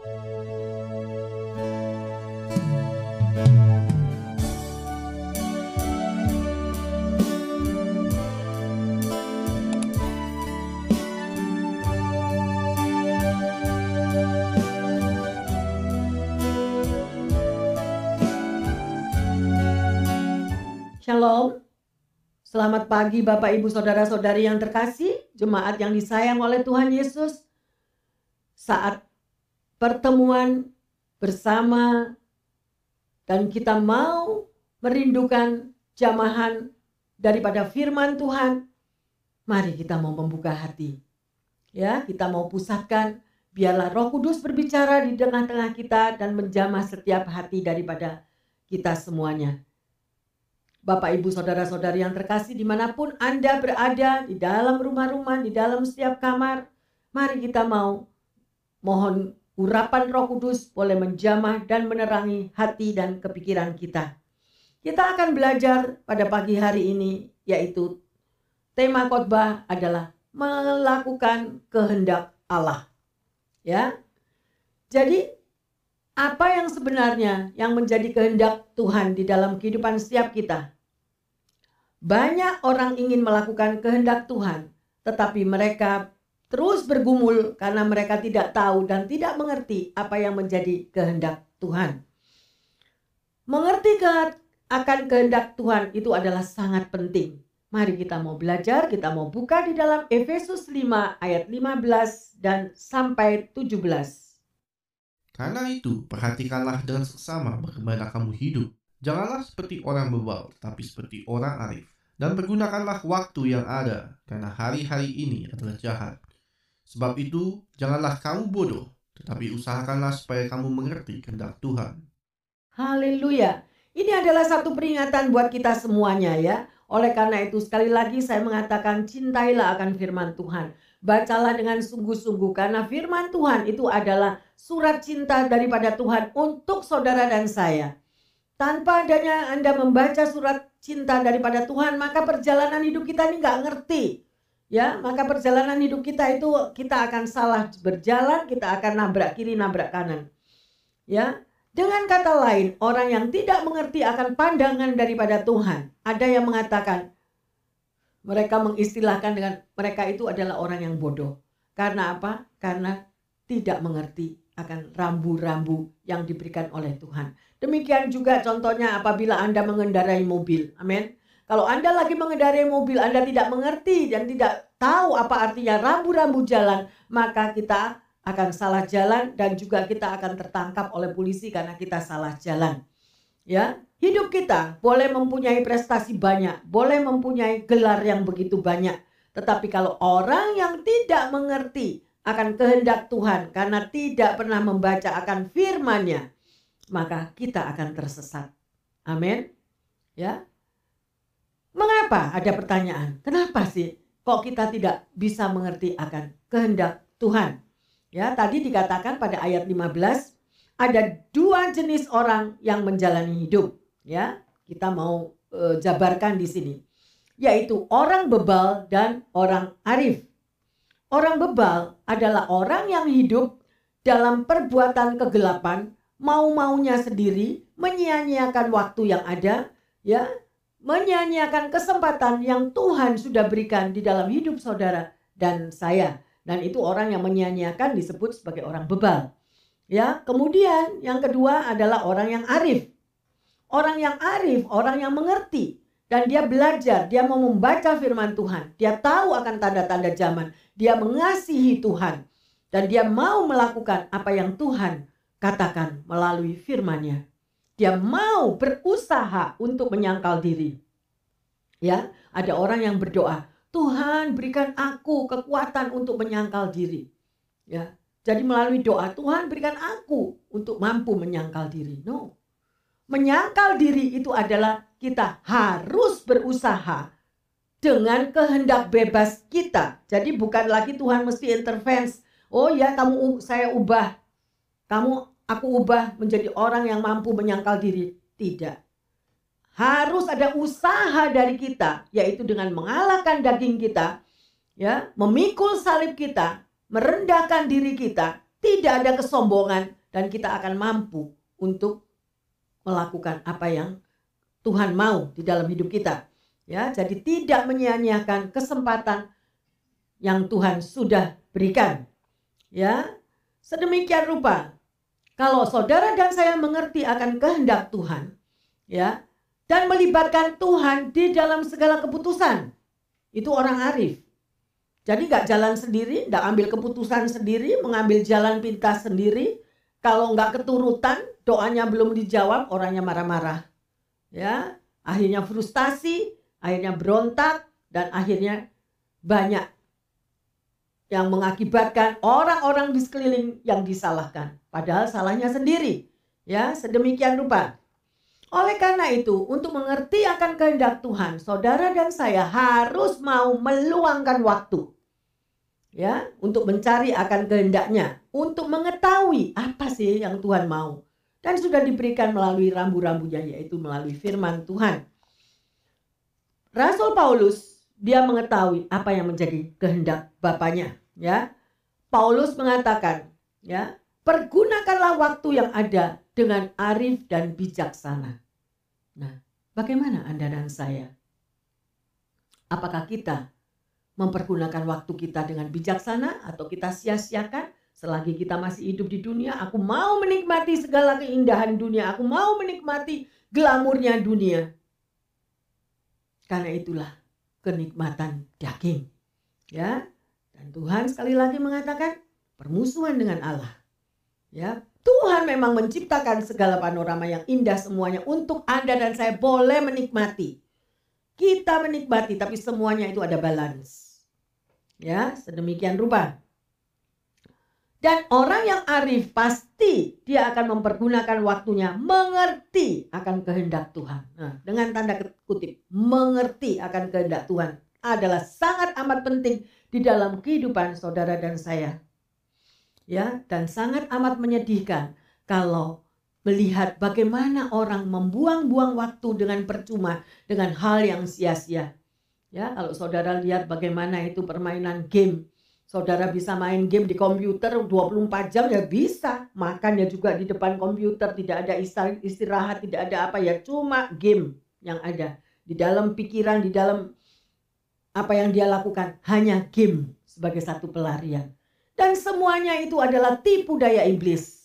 Shalom. Selamat pagi Bapak Ibu Saudara-saudari yang terkasih, jemaat yang disayang oleh Tuhan Yesus. Saat pertemuan bersama dan kita mau merindukan jamahan daripada firman Tuhan, mari kita mau membuka hati. Ya, kita mau pusatkan biarlah Roh Kudus berbicara di tengah-tengah kita dan menjamah setiap hati daripada kita semuanya. Bapak, Ibu, Saudara-saudari yang terkasih di mana pun Anda berada, di dalam rumah-rumah, di dalam setiap kamar, mari kita mau mohon urapan roh kudus boleh menjamah dan menerangi hati dan kepikiran kita. Kita akan belajar pada pagi hari ini, yaitu tema khotbah adalah melakukan kehendak Allah. Ya, jadi apa yang sebenarnya yang menjadi kehendak Tuhan di dalam kehidupan setiap kita. Banyak orang ingin melakukan kehendak Tuhan, tetapi mereka terus bergumul karena mereka tidak tahu dan tidak mengerti apa yang menjadi kehendak Tuhan. Mengerti ke akan kehendak Tuhan itu adalah sangat penting. Mari kita mau belajar, kita mau buka di dalam Efesus 5 ayat 15 dan sampai 17. Karena itu, perhatikanlah dengan seksama bagaimana kamu hidup. Janganlah seperti orang bebal, tapi seperti orang arif. Dan pergunakanlah waktu yang ada, karena hari-hari ini adalah jahat. Sebab itu, janganlah kamu bodoh, tetapi usahakanlah supaya kamu mengerti kehendak Tuhan. Haleluya. Ini adalah satu peringatan buat kita semuanya ya. Oleh karena itu sekali lagi saya mengatakan cintailah akan firman Tuhan. Bacalah dengan sungguh-sungguh karena firman Tuhan itu adalah surat cinta daripada Tuhan untuk saudara dan saya. Tanpa adanya Anda membaca surat cinta daripada Tuhan, maka perjalanan hidup kita ini nggak ngerti. Ya, maka perjalanan hidup kita itu kita akan salah berjalan, kita akan nabrak kiri, nabrak kanan. Ya, dengan kata lain, orang yang tidak mengerti akan pandangan daripada Tuhan. Ada yang mengatakan, mereka mengistilahkan dengan mereka itu adalah orang yang bodoh. Karena apa? Karena tidak mengerti akan rambu-rambu yang diberikan oleh Tuhan. Demikian juga contohnya apabila Anda mengendarai mobil. Amin. Kalau Anda lagi mengendarai mobil, Anda tidak mengerti dan tidak tahu apa artinya rambu-rambu jalan, maka kita akan salah jalan dan juga kita akan tertangkap oleh polisi karena kita salah jalan. Ya, Hidup kita boleh mempunyai prestasi banyak, boleh mempunyai gelar yang begitu banyak. Tetapi kalau orang yang tidak mengerti akan kehendak Tuhan karena tidak pernah membaca akan firman-Nya, maka kita akan tersesat. Amin. Ya. Mengapa ada pertanyaan? Kenapa sih kok kita tidak bisa mengerti akan kehendak Tuhan? Ya, tadi dikatakan pada ayat 15 ada dua jenis orang yang menjalani hidup ya kita mau e, jabarkan di sini yaitu orang bebal dan orang arif. Orang bebal adalah orang yang hidup dalam perbuatan kegelapan, mau-maunya sendiri, menyia-nyiakan waktu yang ada, ya, menyia-nyiakan kesempatan yang Tuhan sudah berikan di dalam hidup saudara dan saya. Dan itu orang yang menyia-nyiakan disebut sebagai orang bebal. Ya, kemudian yang kedua adalah orang yang arif. Orang yang arif, orang yang mengerti. Dan dia belajar, dia mau membaca firman Tuhan. Dia tahu akan tanda-tanda zaman. Dia mengasihi Tuhan. Dan dia mau melakukan apa yang Tuhan katakan melalui firman-Nya. Dia mau berusaha untuk menyangkal diri. Ya, ada orang yang berdoa, Tuhan berikan aku kekuatan untuk menyangkal diri. Ya, jadi melalui doa Tuhan berikan aku untuk mampu menyangkal diri. No, Menyangkal diri itu adalah kita harus berusaha dengan kehendak bebas kita. Jadi bukan lagi Tuhan mesti intervensi. Oh ya kamu saya ubah. Kamu aku ubah menjadi orang yang mampu menyangkal diri. Tidak. Harus ada usaha dari kita yaitu dengan mengalahkan daging kita, ya, memikul salib kita, merendahkan diri kita tidak ada kesombongan dan kita akan mampu untuk melakukan apa yang Tuhan mau di dalam hidup kita. Ya, jadi tidak menyia-nyiakan kesempatan yang Tuhan sudah berikan. Ya, sedemikian rupa kalau saudara dan saya mengerti akan kehendak Tuhan, ya, dan melibatkan Tuhan di dalam segala keputusan, itu orang arif. Jadi nggak jalan sendiri, nggak ambil keputusan sendiri, mengambil jalan pintas sendiri. Kalau nggak keturutan, doanya belum dijawab, orangnya marah-marah. Ya, akhirnya frustasi, akhirnya berontak, dan akhirnya banyak yang mengakibatkan orang-orang di sekeliling yang disalahkan. Padahal salahnya sendiri. Ya, sedemikian rupa. Oleh karena itu, untuk mengerti akan kehendak Tuhan, saudara dan saya harus mau meluangkan waktu. Ya, untuk mencari akan kehendaknya, untuk mengetahui apa sih yang Tuhan mau. Dan sudah diberikan melalui rambu-rambunya yaitu melalui firman Tuhan. Rasul Paulus dia mengetahui apa yang menjadi kehendak Bapaknya, ya. Paulus mengatakan, ya, pergunakanlah waktu yang ada dengan arif dan bijaksana. Nah, bagaimana Anda dan saya? Apakah kita mempergunakan waktu kita dengan bijaksana atau kita sia-siakan selagi kita masih hidup di dunia? Aku mau menikmati segala keindahan dunia, aku mau menikmati glamurnya dunia. Karena itulah kenikmatan daging. Ya. Dan Tuhan sekali lagi mengatakan permusuhan dengan Allah. Ya, Tuhan memang menciptakan segala panorama yang indah semuanya untuk Anda dan saya boleh menikmati. Kita menikmati tapi semuanya itu ada balance. Ya, sedemikian rupa. Dan orang yang arif pasti dia akan mempergunakan waktunya mengerti akan kehendak Tuhan. Nah, dengan tanda kutip, mengerti akan kehendak Tuhan adalah sangat amat penting di dalam kehidupan saudara dan saya ya dan sangat amat menyedihkan kalau melihat bagaimana orang membuang-buang waktu dengan percuma dengan hal yang sia-sia. Ya, kalau saudara lihat bagaimana itu permainan game. Saudara bisa main game di komputer 24 jam ya bisa. Makan ya juga di depan komputer, tidak ada istirahat, tidak ada apa ya, cuma game yang ada. Di dalam pikiran, di dalam apa yang dia lakukan hanya game sebagai satu pelarian. Dan semuanya itu adalah tipu daya iblis.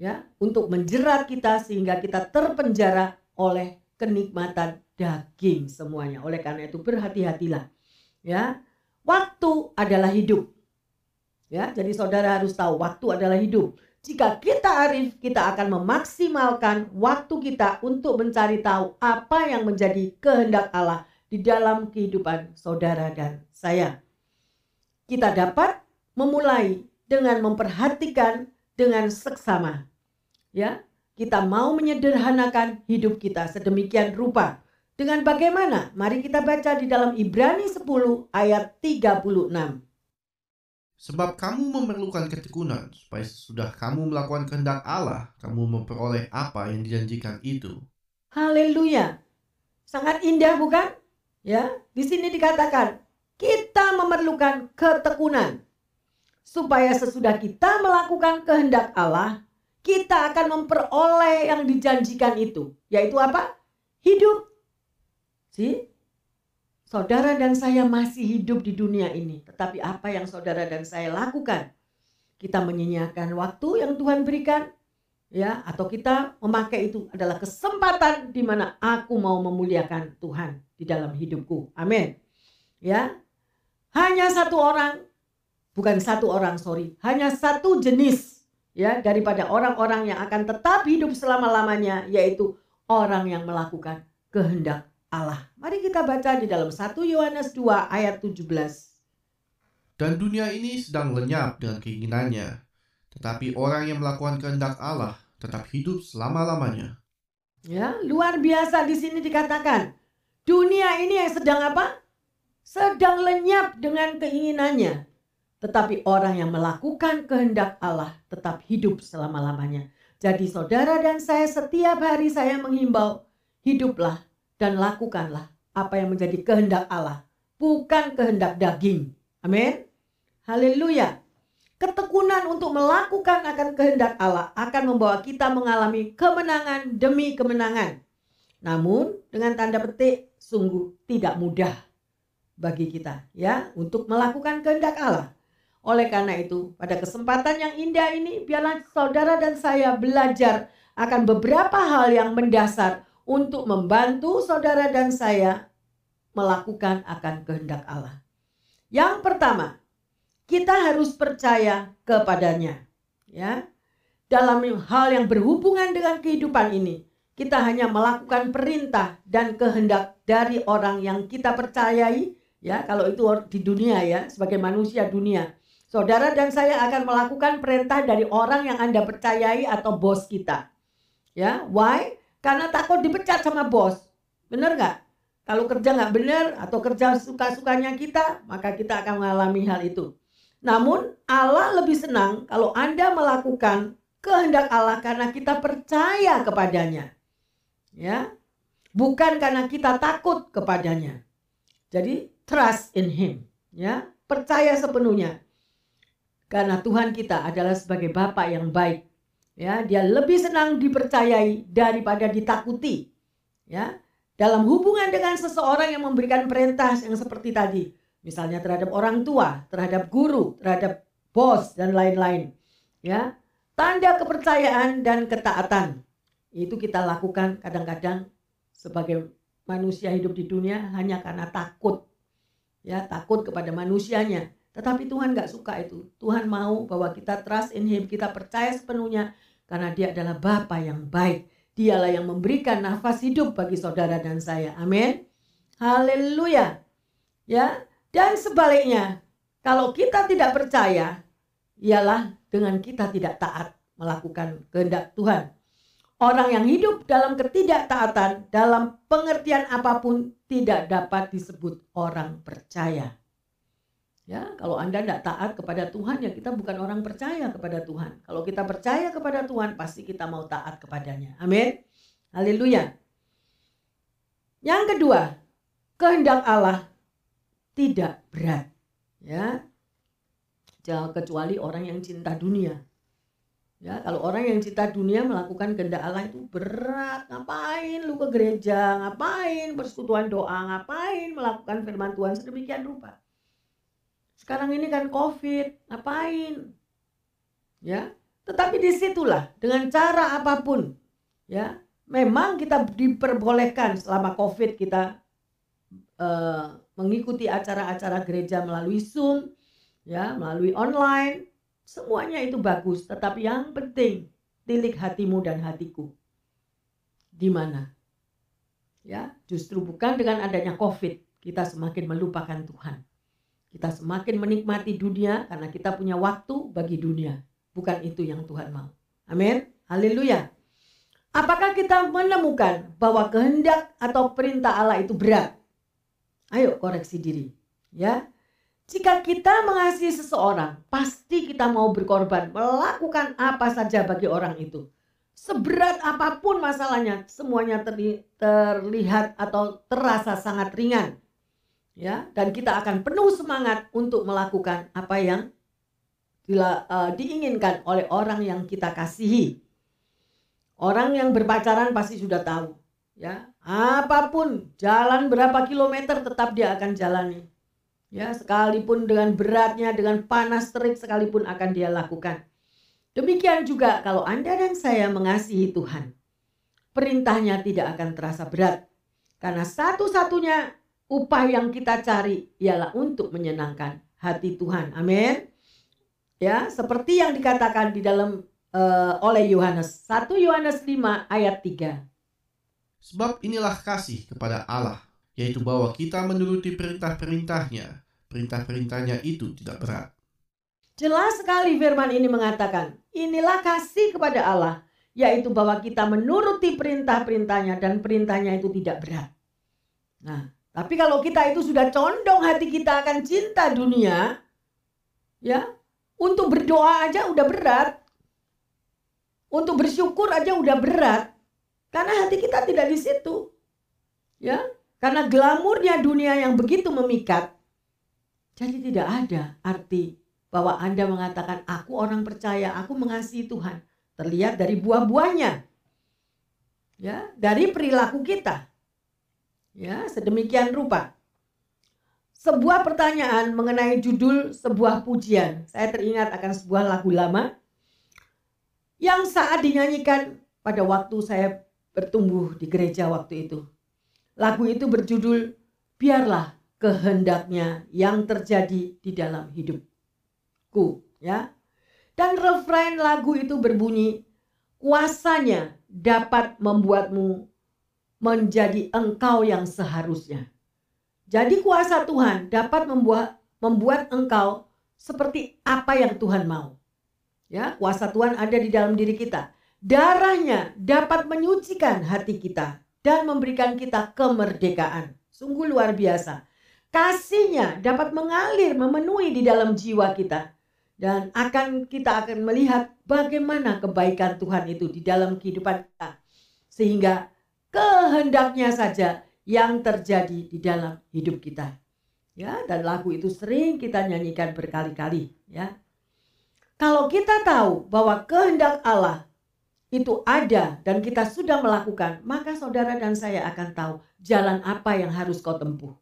Ya, untuk menjerat kita sehingga kita terpenjara oleh kenikmatan daging semuanya. Oleh karena itu berhati-hatilah. Ya. Waktu adalah hidup. Ya, jadi saudara harus tahu waktu adalah hidup. Jika kita arif, kita akan memaksimalkan waktu kita untuk mencari tahu apa yang menjadi kehendak Allah di dalam kehidupan saudara dan saya. Kita dapat memulai dengan memperhatikan dengan seksama. Ya, kita mau menyederhanakan hidup kita sedemikian rupa. Dengan bagaimana? Mari kita baca di dalam Ibrani 10 ayat 36. Sebab kamu memerlukan ketekunan supaya sesudah kamu melakukan kehendak Allah, kamu memperoleh apa yang dijanjikan itu. Haleluya. Sangat indah bukan? Ya, di sini dikatakan kita memerlukan ketekunan supaya sesudah kita melakukan kehendak Allah, kita akan memperoleh yang dijanjikan itu, yaitu apa? Hidup. Si saudara dan saya masih hidup di dunia ini, tetapi apa yang saudara dan saya lakukan? Kita menyanyiakan waktu yang Tuhan berikan, ya, atau kita memakai itu adalah kesempatan di mana aku mau memuliakan Tuhan di dalam hidupku. Amin. Ya. Hanya satu orang bukan satu orang sorry hanya satu jenis ya daripada orang-orang yang akan tetap hidup selama-lamanya yaitu orang yang melakukan kehendak Allah. Mari kita baca di dalam 1 Yohanes 2 ayat 17. Dan dunia ini sedang lenyap dengan keinginannya, tetapi orang yang melakukan kehendak Allah tetap hidup selama-lamanya. Ya, luar biasa di sini dikatakan. Dunia ini yang sedang apa? Sedang lenyap dengan keinginannya. Tetapi orang yang melakukan kehendak Allah tetap hidup selama-lamanya. Jadi saudara dan saya setiap hari saya menghimbau, hiduplah dan lakukanlah apa yang menjadi kehendak Allah. Bukan kehendak daging. Amin. Haleluya. ketekunan untuk melakukan akan kehendak Allah akan membawa kita mengalami kemenangan demi kemenangan. Namun dengan tanda petik sungguh tidak mudah bagi kita ya untuk melakukan kehendak Allah. Oleh karena itu, pada kesempatan yang indah ini biarlah saudara dan saya belajar akan beberapa hal yang mendasar untuk membantu saudara dan saya melakukan akan kehendak Allah. Yang pertama, kita harus percaya kepadanya. Ya. Dalam hal yang berhubungan dengan kehidupan ini, kita hanya melakukan perintah dan kehendak dari orang yang kita percayai, ya, kalau itu di dunia ya, sebagai manusia dunia. Saudara dan saya akan melakukan perintah dari orang yang Anda percayai atau bos kita. Ya, why? Karena takut dipecat sama bos. Benar nggak? Kalau kerja nggak benar atau kerja suka-sukanya kita, maka kita akan mengalami hal itu. Namun Allah lebih senang kalau Anda melakukan kehendak Allah karena kita percaya kepadanya. Ya. Bukan karena kita takut kepadanya. Jadi trust in him, ya. Percaya sepenuhnya. Karena Tuhan kita adalah sebagai Bapa yang baik. Ya, dia lebih senang dipercayai daripada ditakuti. Ya. Dalam hubungan dengan seseorang yang memberikan perintah yang seperti tadi, misalnya terhadap orang tua, terhadap guru, terhadap bos dan lain-lain. Ya. Tanda kepercayaan dan ketaatan itu kita lakukan kadang-kadang sebagai manusia hidup di dunia hanya karena takut. Ya, takut kepada manusianya. Tetapi Tuhan nggak suka itu. Tuhan mau bahwa kita trust in Him, kita percaya sepenuhnya karena Dia adalah Bapa yang baik. Dialah yang memberikan nafas hidup bagi saudara dan saya. Amin. Haleluya. Ya, dan sebaliknya, kalau kita tidak percaya, ialah dengan kita tidak taat melakukan kehendak Tuhan. Orang yang hidup dalam ketidaktaatan, dalam pengertian apa pun, tidak dapat disebut orang percaya. Ya, kalau Anda tidak taat kepada Tuhan, ya kita bukan orang percaya kepada Tuhan. Kalau kita percaya kepada Tuhan, pasti kita mau taat kepadanya. Amin. Haleluya. Yang kedua, kehendak Allah tidak berat ya kecuali orang yang cinta dunia ya kalau orang yang cinta dunia melakukan kehendak Allah itu berat ngapain lu ke gereja ngapain persekutuan doa ngapain melakukan firman Tuhan sedemikian rupa sekarang ini kan covid ngapain ya tetapi di situlah dengan cara apa pun ya memang kita diperbolehkan selama covid kita uh, mengikuti acara-acara gereja melalui Zoom, ya, melalui online, semuanya itu bagus. Tetapi yang penting, tilik hatimu dan hatiku. Di mana? Ya, justru bukan dengan adanya COVID kita semakin melupakan Tuhan. Kita semakin menikmati dunia karena kita punya waktu bagi dunia. Bukan itu yang Tuhan mau. Amin. Haleluya. Apakah kita menemukan bahwa kehendak atau perintah Allah itu berat? Ayo koreksi diri, ya. Jika kita mengasihi seseorang, pasti kita mau berkorban, melakukan apa saja bagi orang itu. Seberat apa pun masalahnya, semuanya terlihat atau terasa sangat ringan. Ya, dan kita akan penuh semangat untuk melakukan apa yang bila, uh, diinginkan oleh orang yang kita kasihi. Orang yang berpacaran pasti sudah tahu ya. Apa pun jalan berapa kilometer tetap dia akan jalani ya. Sekalipun dengan beratnya dengan panas terik sekalipun akan dia lakukan. Demikian juga kalau anda dan saya mengasihi Tuhan perintahnya tidak akan terasa berat. Karena satu-satunya upah yang kita cari ialah untuk menyenangkan hati Tuhan amin ya seperti yang dikatakan di dalam uh, oleh Yohanes 1 Yohanes 5 ayat 3 Sebab inilah kasih kepada Allah, yaitu bahwa kita menuruti perintah-perintahnya. Perintah-perintahnya itu tidak berat. Jelas sekali firman ini mengatakan, inilah kasih kepada Allah, yaitu bahwa kita menuruti perintah-perintahnya dan perintahnya itu tidak berat. Nah, tapi kalau kita itu sudah condong hati kita akan cinta dunia, ya, untuk berdoa aja udah berat. Untuk bersyukur aja udah berat. Karena hati kita tidak di situ. Ya, karena glamurnya dunia yang begitu memikat. Jadi tidak ada arti bahwa Anda mengatakan aku orang percaya, aku mengasihi Tuhan. Terlihat dari buah-buahnya. Ya, dari perilaku kita. Ya, sedemikian rupa. Sebuah pertanyaan mengenai judul sebuah pujian. Saya teringat akan sebuah lagu lama yang saat dinyanyikan pada waktu saya bertumbuh di gereja waktu itu. Lagu itu berjudul Biarlah kehendaknya yang terjadi di dalam hidupku ya. Dan refrain lagu itu berbunyi kuasanya dapat membuatmu menjadi engkau yang seharusnya. Jadi kuasa Tuhan dapat membuat membuat engkau seperti apa yang Tuhan mau. Ya, kuasa Tuhan ada di dalam diri kita. Darahnya dapat menyucikan hati kita dan memberikan kita kemerdekaan. Sungguh luar biasa. Kasihnya dapat mengalir memenuhi di dalam jiwa kita. Dan akan kita akan melihat bagaimana kebaikan Tuhan itu di dalam kehidupan kita. Sehingga kehendaknya saja yang terjadi di dalam hidup kita. Ya, dan lagu itu sering kita nyanyikan berkali-kali, ya. Kalau kita tahu bahwa kehendak Allah itu ada dan kita sudah melakukan, maka saudara dan saya akan tahu jalan apa yang harus kau tempuh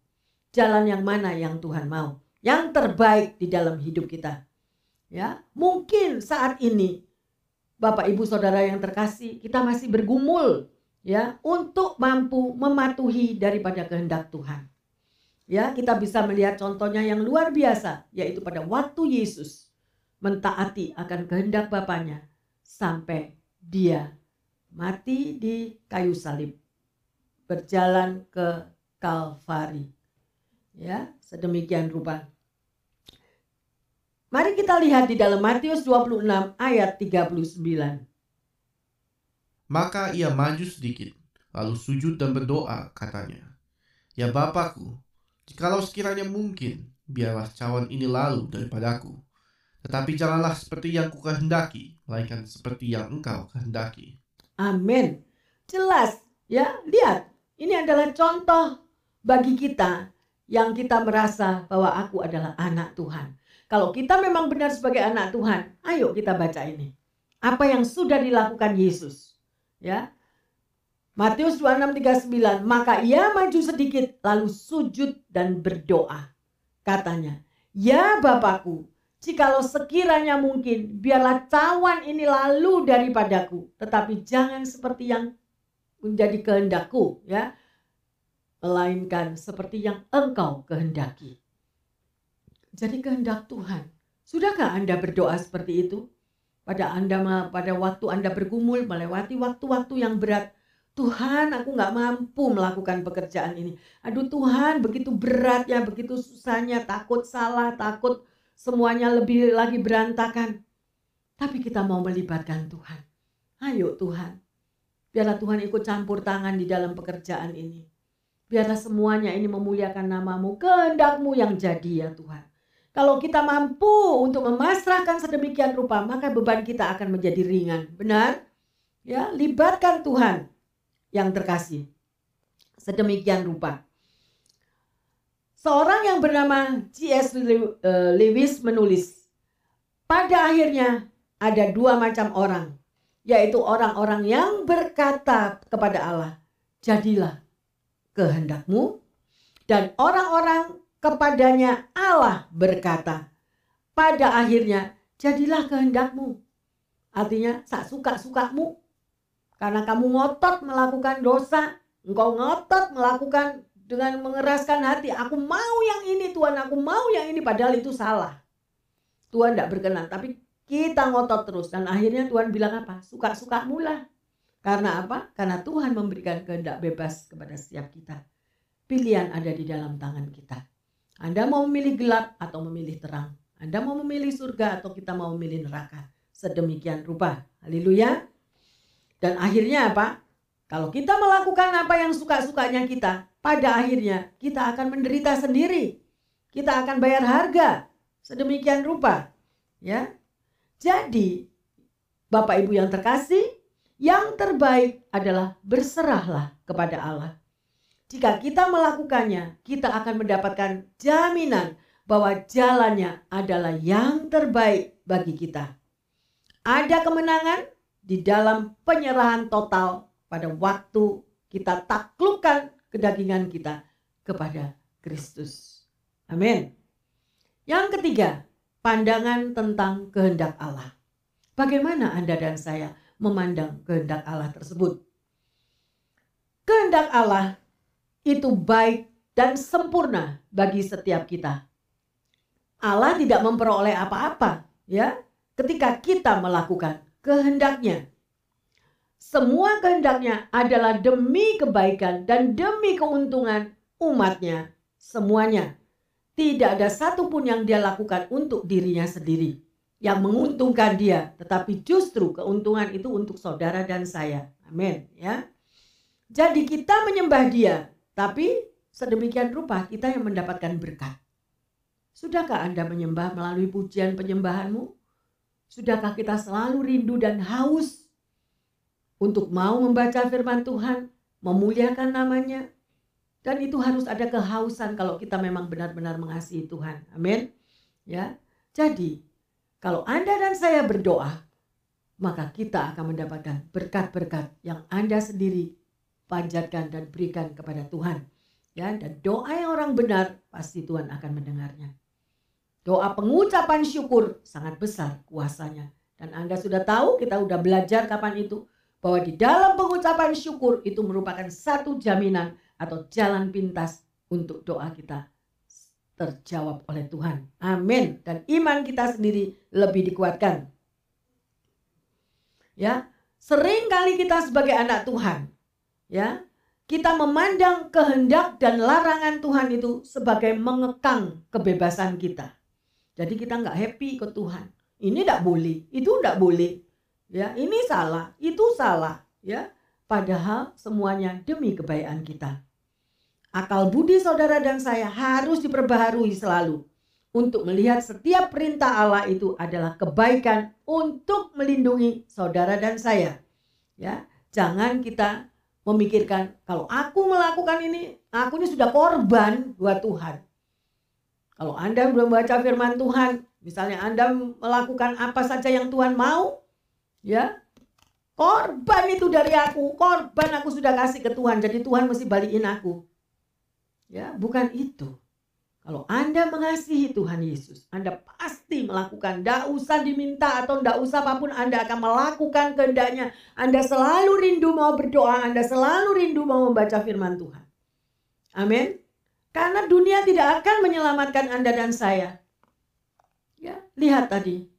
jalan yang mana yang Tuhan mau, yang terbaik di dalam hidup kita. Ya, mungkin saat ini Bapak Ibu Saudara yang terkasih, kita masih bergumul ya untuk mampu mematuhi daripada kehendak Tuhan. Ya, kita bisa melihat contohnya yang luar biasa yaitu pada waktu Yesus mentaati akan kehendak Bapaknya sampai dia mati di kayu salib berjalan ke Kalvari Ya, sedemikian rupa. Mari kita lihat di dalam Matius 26 ayat 39. Maka ia maju sedikit, lalu sujud dan berdoa, katanya, Ya Bapakku, jikalau sekiranya mungkin, biarlah cawan ini lalu daripadaku. Tetapi janganlah seperti yang kukehendaki, melainkan seperti yang engkau kehendaki. Amin. Jelas, ya, lihat. Ini adalah contoh bagi kita yang kita merasa bahwa aku adalah anak Tuhan. Kalau kita memang benar sebagai anak Tuhan, ayo kita baca ini. Apa yang sudah dilakukan Yesus. Ya. Matius 26:39, maka ia maju sedikit lalu sujud dan berdoa. Katanya, "Ya Bapakku, jikalau sekiranya mungkin, biarlah cawan ini lalu daripadaku, tetapi jangan seperti yang menjadi kehendakku, ya melainkan seperti yang engkau kehendaki. Jadi kehendak Tuhan. Sudahkah Anda berdoa seperti itu? Pada Anda pada waktu Anda bergumul melewati waktu-waktu yang berat, Tuhan aku nggak mampu melakukan pekerjaan ini. Aduh Tuhan begitu beratnya, begitu susahnya, takut salah, takut semuanya lebih lagi berantakan. Tapi kita mau melibatkan Tuhan. Ayo Tuhan, biarlah Tuhan ikut campur tangan di dalam pekerjaan ini. Biarlah semuanya ini memuliakan namamu, kehendakmu yang jadi ya Tuhan. Kalau kita mampu untuk memasrahkan sedemikian rupa, maka beban kita akan menjadi ringan. Benar? Ya, libatkan Tuhan yang terkasih. Sedemikian rupa. Seorang yang bernama C.S. Eh, Lewis menulis, pada akhirnya ada dua macam orang, yaitu orang-orang yang berkata kepada Allah, jadilah kehendakmu dan orang-orang kepadanya Allah berkata pada akhirnya jadilah kehendakmu artinya sak suka-sukamu karena kamu ngotot melakukan dosa engkau ngotot melakukan dengan mengeraskan hati aku mau yang ini Tuhan aku mau yang ini padahal itu salah Tuhan tidak berkenan tapi kita ngotot terus dan akhirnya Tuhan bilang apa suka-sukamu lah karena apa? Karena Tuhan memberikan kehendak bebas kepada setiap kita. Pilihan ada di dalam tangan kita. Anda mau memilih gelap atau memilih terang. Anda mau memilih surga atau kita mau memilih neraka. Sedemikian rupa. Haleluya. Dan akhirnya apa? Kalau kita melakukan apa yang suka-sukanya kita, pada akhirnya kita akan menderita sendiri. Kita akan bayar harga. Sedemikian rupa. Ya. Jadi, Bapak Ibu yang terkasih, yang terbaik adalah berserahlah kepada Allah. Jika kita melakukannya, kita akan mendapatkan jaminan bahwa jalannya adalah yang terbaik bagi kita. Ada kemenangan di dalam penyerahan total pada waktu kita taklukkan kedagingan kita kepada Kristus. Amin. Yang ketiga, pandangan tentang kehendak Allah. Bagaimana Anda dan saya memandang kehendak Allah tersebut? Kehendak Allah itu baik dan sempurna bagi setiap kita. Allah tidak memperoleh apa-apa, ya, ketika kita melakukan kehendaknya. Semua kehendaknya adalah demi kebaikan dan demi keuntungan umatnya semuanya. Tidak ada satupun yang dia lakukan untuk dirinya sendiri yang menguntungkan dia, tetapi justru keuntungan itu untuk saudara dan saya. Amin, ya. Jadi kita menyembah dia, tapi sedemikian rupa kita yang mendapatkan berkat. Sudahkah Anda menyembah melalui pujian penyembahanmu? Sudahkah kita selalu rindu dan haus untuk mau membaca firman Tuhan, memuliakan namanya? Dan itu harus ada kehausan kalau kita memang benar-benar mengasihi Tuhan. Amin. Ya. Jadi, kalau Anda dan saya berdoa, maka kita akan mendapatkan berkat-berkat yang Anda sendiri panjatkan dan berikan kepada Tuhan. Ya, dan doa yang orang benar pasti Tuhan akan mendengarnya. Doa pengucapan syukur sangat besar kuasanya. Dan Anda sudah tahu, kita sudah belajar kapan itu. Bahwa di dalam pengucapan syukur itu merupakan satu jaminan atau jalan pintas untuk doa kita terjawab oleh Tuhan. Amin. Dan iman kita sendiri lebih dikuatkan. Ya, sering kali kita sebagai anak Tuhan, ya, kita memandang kehendak dan larangan Tuhan itu sebagai mengekang kebebasan kita. Jadi kita nggak happy ke Tuhan. Ini tidak boleh, itu tidak boleh. Ya, ini salah, itu salah. Ya, padahal semuanya demi kebaikan kita. Akal budi saudara dan saya harus diperbaharui selalu untuk melihat setiap perintah Allah itu adalah kebaikan untuk melindungi saudara dan saya. Ya, jangan kita memikirkan kalau aku melakukan ini, aku ini sudah korban buat Tuhan. Kalau Anda belum baca firman Tuhan, misalnya Anda melakukan apa saja yang Tuhan mau, ya, korban itu dari aku, korban aku sudah kasih ke Tuhan, jadi Tuhan mesti balikin aku. Ya, bukan itu. Kalau Anda mengasihi Tuhan Yesus, Anda pasti melakukan. Tidak usah diminta atau tidak usah apa pun Anda akan melakukan kehendaknya. Anda selalu rindu mau berdoa, Anda selalu rindu mau membaca firman Tuhan. Amin. Karena dunia tidak akan menyelamatkan Anda dan saya. Ya, lihat tadi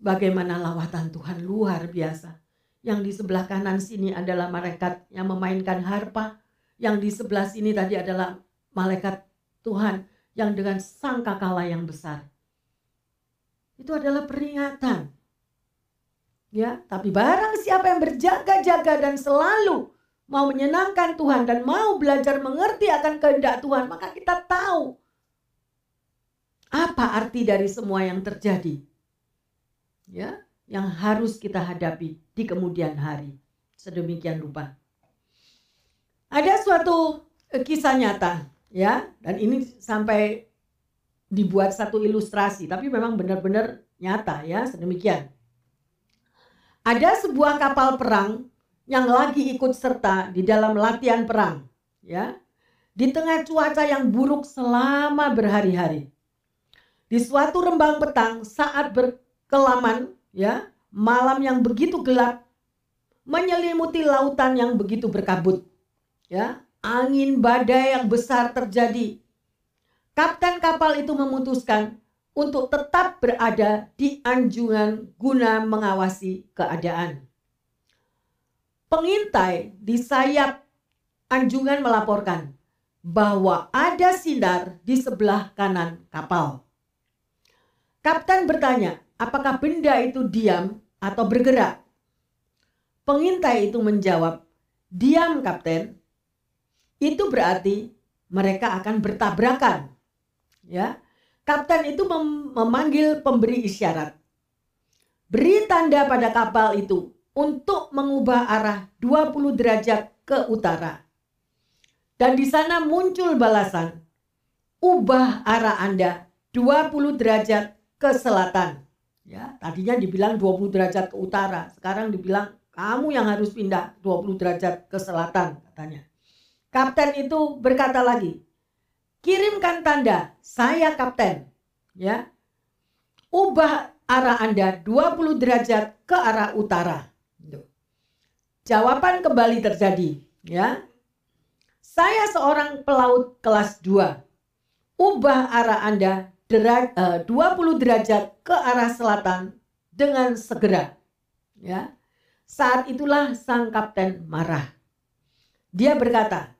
bagaimana lawatan Tuhan luar biasa. Yang di sebelah kanan sini adalah malaikat yang memainkan harpa. Yang di sebelah sini tadi adalah malaikat Tuhan yang dengan sangkakala yang besar. Itu adalah peringatan. Ya, tapi barang siapa yang berjaga-jaga dan selalu mau menyenangkan Tuhan dan mau belajar mengerti akan kehendak Tuhan, maka kita tahu apa arti dari semua yang terjadi. Ya, yang harus kita hadapi di kemudian hari. Sedemikian rupa. Ada suatu kisah nyata, ya, dan ini sampai dibuat satu ilustrasi, tapi memang benar-benar nyata ya, sedemikian. Ada sebuah kapal perang yang lagi ikut serta di dalam latihan perang, ya. Di tengah cuaca yang buruk selama berhari-hari. Di suatu rembang petang saat berkelaman, ya, malam yang begitu gelap menyelimuti lautan yang begitu berkabut. Ya, angin badai yang besar terjadi. Kapten kapal itu memutuskan untuk tetap berada di anjungan guna mengawasi keadaan. Pengintai di sayap anjungan melaporkan bahwa ada sinar di sebelah kanan kapal. Kapten bertanya, apakah benda itu diam atau bergerak? Pengintai itu menjawab, diam kapten. Itu berarti mereka akan bertabrakan. Ya, kapten itu mem memanggil pemberi isyarat. Beri tanda pada kapal itu untuk mengubah arah 20 derajat ke utara. Dan di sana muncul balasan, ubah arah Anda 20 derajat ke selatan. Ya, tadinya dibilang 20 derajat ke utara, sekarang dibilang kamu yang harus pindah 20 derajat ke selatan katanya. Kapten itu berkata lagi, kirimkan tanda, saya kapten. Ya. Ubah arah Anda 20 derajat ke arah utara. Jawaban kembali terjadi, ya. Saya seorang pelaut kelas 2. Ubah arah Anda 20 eh, derajat ke arah selatan dengan segera. Ya. Saat itulah sang kapten marah. Dia berkata,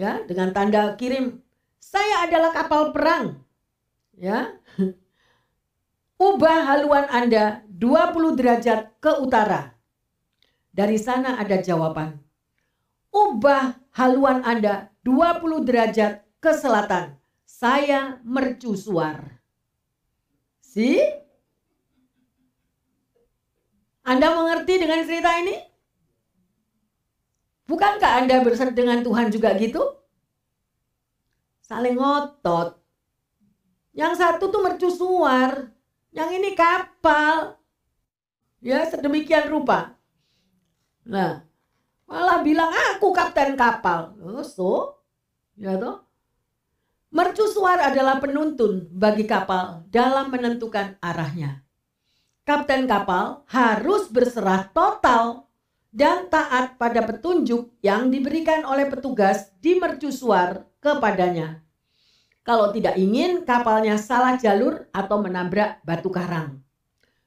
ya, dengan tanda kirim, "Saya adalah kapal perang." Ya. Ubah haluan Anda 20 derajat ke utara. Dari sana ada jawaban. Ubah haluan Anda 20 derajat ke selatan saya mercusuar. Si? Anda mengerti dengan cerita ini? Bukankah Anda bersama dengan Tuhan juga gitu? Saling ngotot. Yang satu tuh mercusuar, yang ini kapal. Ya, sedemikian rupa. Nah, malah bilang aku kapten kapal. Oh, so, ya toh? Mercusuar adalah penuntun bagi kapal dalam menentukan arahnya. Kapten kapal harus berserah total dan taat pada petunjuk yang diberikan oleh petugas di mercusuar kepadanya. Kalau tidak ingin kapalnya salah jalur atau menabrak batu karang.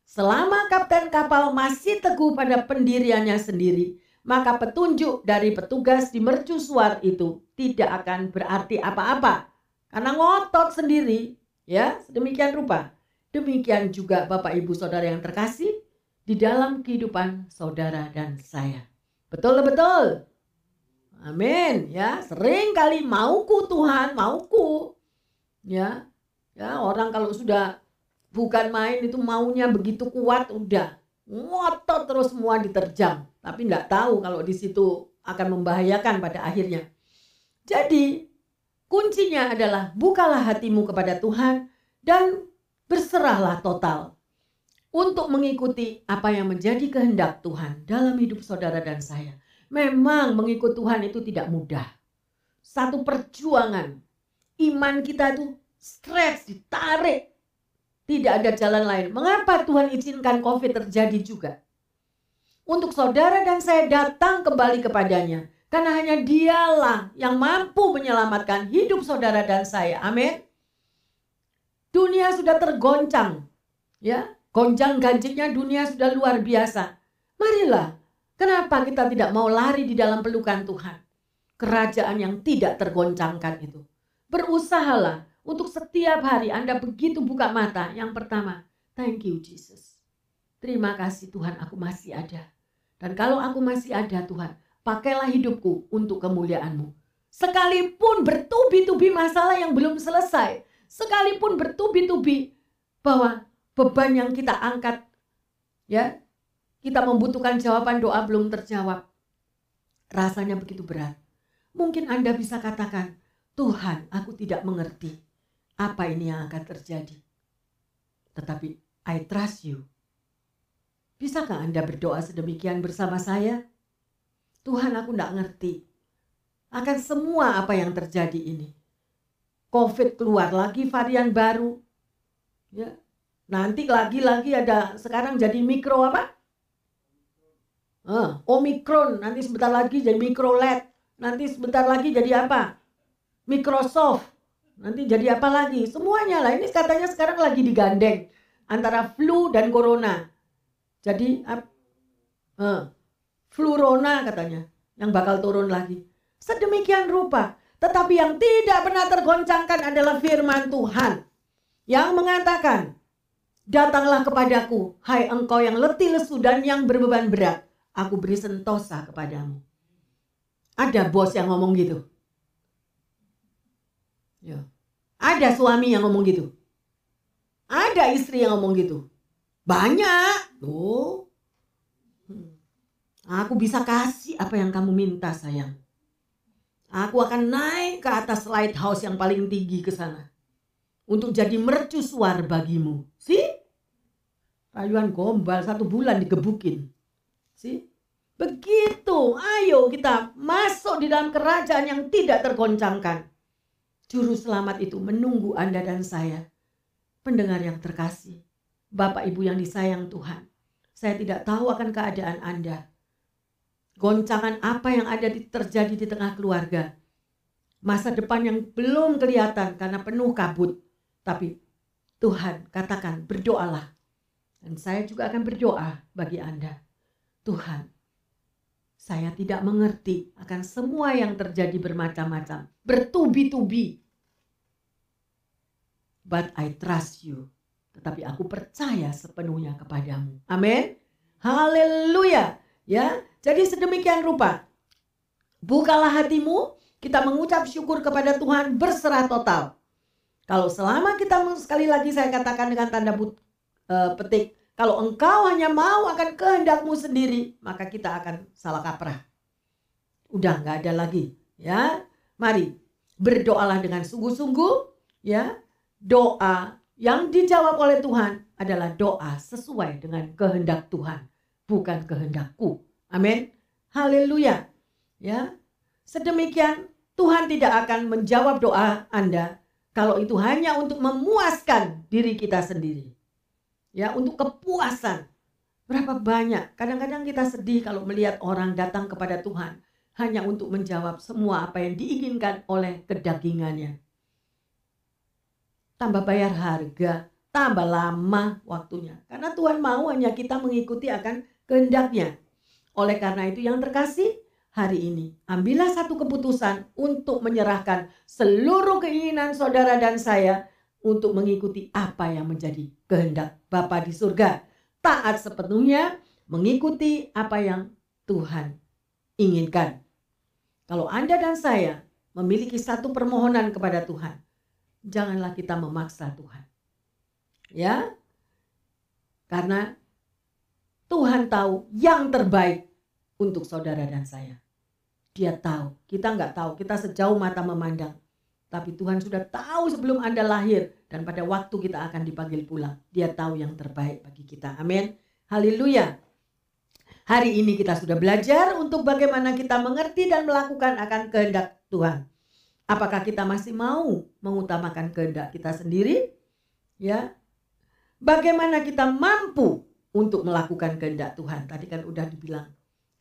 Selama kapten kapal masih teguh pada pendiriannya sendiri, maka petunjuk dari petugas di mercusuar itu tidak akan berarti apa-apa karena ngotot sendiri, ya, sedemikian rupa. Demikian juga Bapak Ibu Saudara yang terkasih di dalam kehidupan saudara dan saya. Betul betul. Amin, ya. Sering kali mauku Tuhan, mauku. Ya. Ya, orang kalau sudah bukan main itu maunya begitu kuat udah ngotot terus semua diterjang tapi nggak tahu kalau di situ akan membahayakan pada akhirnya jadi Kuncinya adalah bukalah hatimu kepada Tuhan dan berserahlah total untuk mengikuti apa yang menjadi kehendak Tuhan dalam hidup saudara dan saya. Memang mengikut Tuhan itu tidak mudah. Satu perjuangan. Iman kita itu stres, ditarik. Tidak ada jalan lain. Mengapa Tuhan izinkan COVID terjadi juga? Untuk saudara dan saya datang kembali kepadanya karena hanya dialah yang mampu menyelamatkan hidup saudara dan saya. Amin. Dunia sudah tergoncang. Ya, goncang ganjingnya dunia sudah luar biasa. Marilah, kenapa kita tidak mau lari di dalam pelukan Tuhan? Kerajaan yang tidak tergoncangkan itu. Berusahalah untuk setiap hari Anda begitu buka mata. Yang pertama, thank you Jesus. Terima kasih Tuhan aku masih ada. Dan kalau aku masih ada Tuhan, pakailah hidupku untuk kemuliaanmu. Sekalipun bertubi-tubi masalah yang belum selesai, sekalipun bertubi-tubi bahwa beban yang kita angkat, ya, kita membutuhkan jawaban doa belum terjawab. Rasanya begitu berat. Mungkin Anda bisa katakan, Tuhan aku tidak mengerti apa ini yang akan terjadi. Tetapi I trust you. Bisakah Anda berdoa sedemikian bersama saya? Tuhan aku tidak ngerti akan semua apa yang terjadi ini. Covid keluar lagi varian baru. Ya. Nanti lagi-lagi ada sekarang jadi mikro apa? Uh, Omikron, nanti sebentar lagi jadi mikro LED. Nanti sebentar lagi jadi apa? Microsoft. Nanti jadi apa lagi? Semuanya lah. Ini katanya sekarang lagi digandeng antara flu dan corona. Jadi uh, Flurona katanya yang bakal turun lagi. Sedemikian rupa. Tetapi yang tidak pernah tergoncangkan adalah firman Tuhan. Yang mengatakan, Datanglah kepadaku, hai engkau yang letih lesu dan yang berbeban berat. Aku beri sentosa kepadamu. Ada bos yang ngomong gitu. Ya. Ada suami yang ngomong gitu. Ada istri yang ngomong gitu. Banyak. Tuh. Aku bisa kasih apa yang kamu minta sayang. Aku akan naik ke atas lighthouse yang paling tinggi ke sana. Untuk jadi mercusuar bagimu. Si? Rayuan gombal satu bulan digebukin. Si? Begitu, ayo kita masuk di dalam kerajaan yang tidak tergoncangkan. Juru selamat itu menunggu Anda dan saya. Pendengar yang terkasih, Bapak Ibu yang disayang Tuhan. Saya tidak tahu akan keadaan Anda. Goncangan apa yang ada di, terjadi di tengah keluarga. Masa depan yang belum kelihatan karena penuh kabut. Tapi Tuhan katakan berdoalah. Dan saya juga akan berdoa bagi Anda. Tuhan, saya tidak mengerti akan semua yang terjadi bermacam-macam. Bertubi-tubi. But I trust you tetapi aku percaya sepenuhnya kepadamu. Amin. Haleluya. Ya, jadi sedemikian rupa. Bukalah hatimu, kita mengucap syukur kepada Tuhan berserah total. Kalau selama kita sekali lagi saya katakan dengan tanda but, uh, petik, kalau engkau hanya mau akan kehendakmu sendiri, maka kita akan salah kaprah. Udah nggak ada lagi, ya. Mari berdoalah dengan sungguh-sungguh, ya. Doa yang dijawab oleh Tuhan adalah doa sesuai dengan kehendak Tuhan, bukan kehendakku. Amin. Haleluya. Ya. Sedemikian Tuhan tidak akan menjawab doa Anda kalau itu hanya untuk memuaskan diri kita sendiri. Ya, untuk kepuasan. Berapa banyak kadang-kadang kita sedih kalau melihat orang datang kepada Tuhan hanya untuk menjawab semua apa yang diinginkan oleh kedagingannya tambah bayar harga, tambah lama waktunya. Karena Tuhan mau hanya kita mengikuti akan kehendaknya. Oleh karena itu yang terkasih, hari ini ambillah satu keputusan untuk menyerahkan seluruh keinginan saudara dan saya untuk mengikuti apa yang menjadi kehendak Bapa di surga. Taat sepenuhnya mengikuti apa yang Tuhan inginkan. Kalau Anda dan saya memiliki satu permohonan kepada Tuhan, janganlah kita memaksa Tuhan. Ya. Karena Tuhan tahu yang terbaik untuk saudara dan saya. Dia tahu, kita nggak tahu, kita sejauh mata memandang. Tapi Tuhan sudah tahu sebelum Anda lahir dan pada waktu kita akan dipanggil pulang. Dia tahu yang terbaik bagi kita. Amin. Haleluya. Hari ini kita sudah belajar untuk bagaimana kita mengerti dan melakukan akan kehendak Tuhan. Apakah kita masih mau mengutamakan kehendak kita sendiri? Ya. Bagaimana kita mampu untuk melakukan kehendak Tuhan? Tadi kan udah dibilang,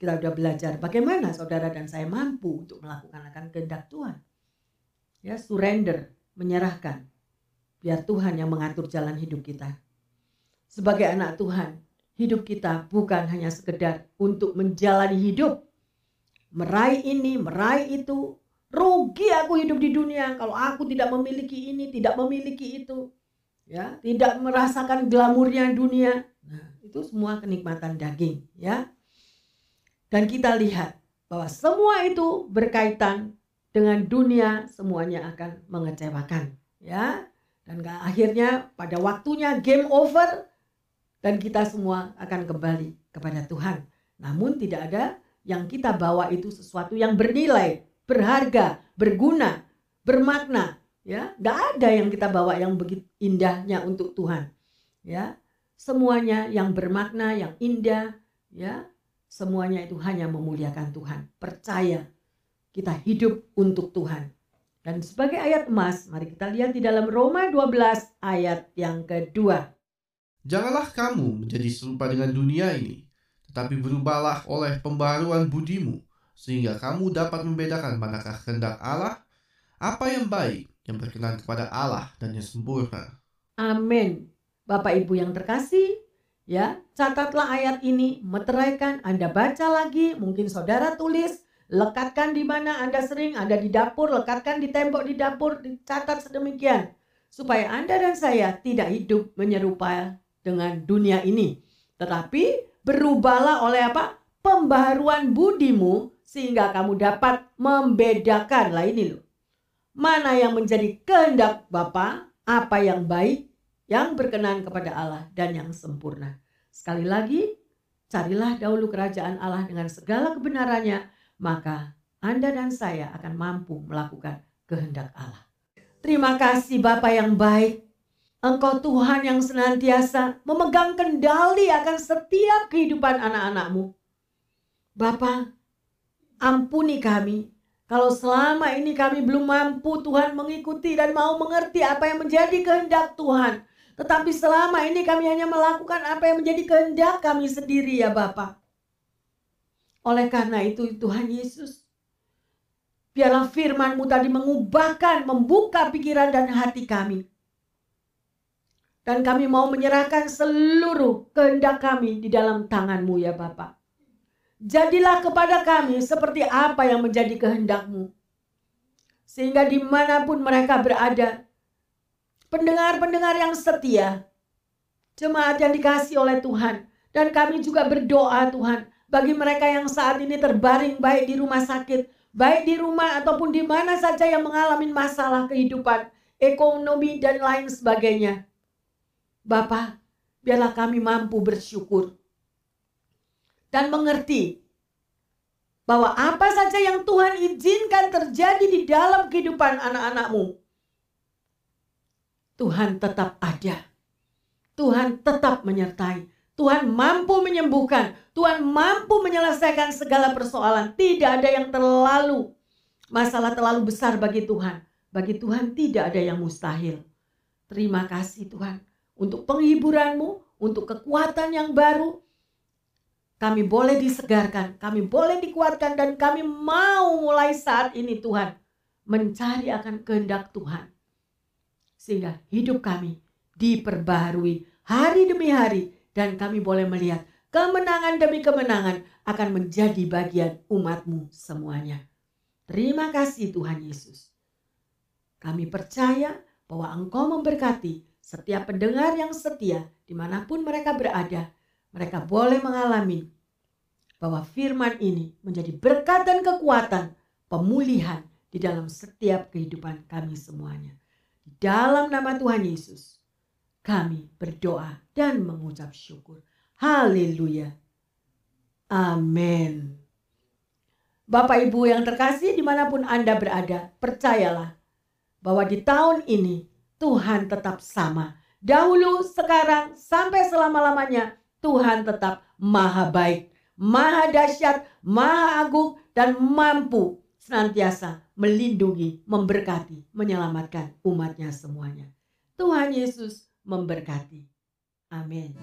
kita udah belajar bagaimana saudara dan saya mampu untuk melakukan akan kehendak Tuhan. Ya, surrender, menyerahkan. Biar Tuhan yang mengatur jalan hidup kita. Sebagai anak Tuhan, hidup kita bukan hanya sekedar untuk menjalani hidup, meraih ini, meraih itu, Rugi aku hidup di dunia kalau aku tidak memiliki ini, tidak memiliki itu. Ya, tidak merasakan glamurnya dunia. Nah, itu semua kenikmatan daging, ya. Dan kita lihat bahwa semua itu berkaitan dengan dunia, semuanya akan mengecewakan, ya. Dan akhirnya pada waktunya game over dan kita semua akan kembali kepada Tuhan. Namun tidak ada yang kita bawa itu sesuatu yang bernilai berharga, berguna, bermakna. Ya, nggak ada yang kita bawa yang begitu indahnya untuk Tuhan. Ya, semuanya yang bermakna, yang indah, ya, semuanya itu hanya memuliakan Tuhan. Percaya kita hidup untuk Tuhan. Dan sebagai ayat emas, mari kita lihat di dalam Roma 12 ayat yang kedua. Janganlah kamu menjadi serupa dengan dunia ini, tetapi berubahlah oleh pembaruan budimu, sehingga kamu dapat membedakan manakah kehendak Allah, apa yang baik, yang berkenan kepada Allah dan yang sempurna. Amin. Bapak Ibu yang terkasih, ya, catatlah ayat ini, meteraikan, Anda baca lagi, mungkin saudara tulis, lekatkan di mana Anda sering, ada di dapur, lekatkan di tembok di dapur, dicatat sedemikian. Supaya Anda dan saya tidak hidup menyerupai dengan dunia ini. Tetapi berubahlah oleh apa? Pembaharuan budimu sehingga kamu dapat membedakan lah ini loh. Mana yang menjadi kehendak Bapa, apa yang baik, yang berkenan kepada Allah dan yang sempurna. Sekali lagi, carilah dahulu kerajaan Allah dengan segala kebenarannya, maka Anda dan saya akan mampu melakukan kehendak Allah. Terima kasih Bapak yang baik. Engkau Tuhan yang senantiasa memegang kendali akan setiap kehidupan anak-anakmu. Bapak, ampuni kami kalau selama ini kami belum mampu Tuhan mengikuti dan mau mengerti apa yang menjadi kehendak Tuhan. Tetapi selama ini kami hanya melakukan apa yang menjadi kehendak kami sendiri ya Bapak. Oleh karena itu Tuhan Yesus, biarlah firman-Mu tadi mengubahkan, membuka pikiran dan hati kami. Dan kami mau menyerahkan seluruh kehendak kami di dalam tangan-Mu ya Bapak. Jadilah kepada kami seperti apa yang menjadi kehendak-Mu. Sehingga di mana pun mereka berada, pendengar-pendengar yang setia, jemaat yang dikasih oleh Tuhan, dan kami juga berdoa Tuhan, bagi mereka yang saat ini terbaring baik di rumah sakit, baik di rumah ataupun di mana saja yang mengalami masalah kehidupan, ekonomi, dan lain sebagainya. Bapak, biarlah kami mampu bersyukur dan mengerti bahwa apa saja yang Tuhan izinkan terjadi di dalam kehidupan anak-anakmu, Tuhan tetap ada. Tuhan tetap menyertai. Tuhan mampu menyembuhkan. Tuhan mampu menyelesaikan segala persoalan. Tidak ada yang terlalu masalah terlalu besar bagi Tuhan. Bagi Tuhan tidak ada yang mustahil. Terima kasih Tuhan untuk penghiburanmu, untuk kekuatan yang baru, kami boleh disegarkan, kami boleh dikuatkan dan kami mau mulai saat ini Tuhan mencari akan kehendak Tuhan. Sehingga hidup kami diperbaharui hari demi hari dan kami boleh melihat kemenangan demi kemenangan akan menjadi bagian umatmu semuanya. Terima kasih Tuhan Yesus. Kami percaya bahwa Engkau memberkati setiap pendengar yang setia di mana pun mereka berada mereka boleh mengalami bahwa firman ini menjadi berkat dan kekuatan pemulihan di dalam setiap kehidupan kami semuanya. Dalam nama Tuhan Yesus, kami berdoa dan mengucap syukur. Haleluya. Amin. Bapak Ibu yang terkasih di mana pun Anda berada, percayalah bahwa di tahun ini Tuhan tetap sama. Dahulu, sekarang, sampai selama-lamanya Tuhan tetap maha baik, maha dahsyat, maha agung, dan mampu senantiasa melindungi, memberkati, menyelamatkan umatnya semuanya. Tuhan Yesus memberkati. Amin.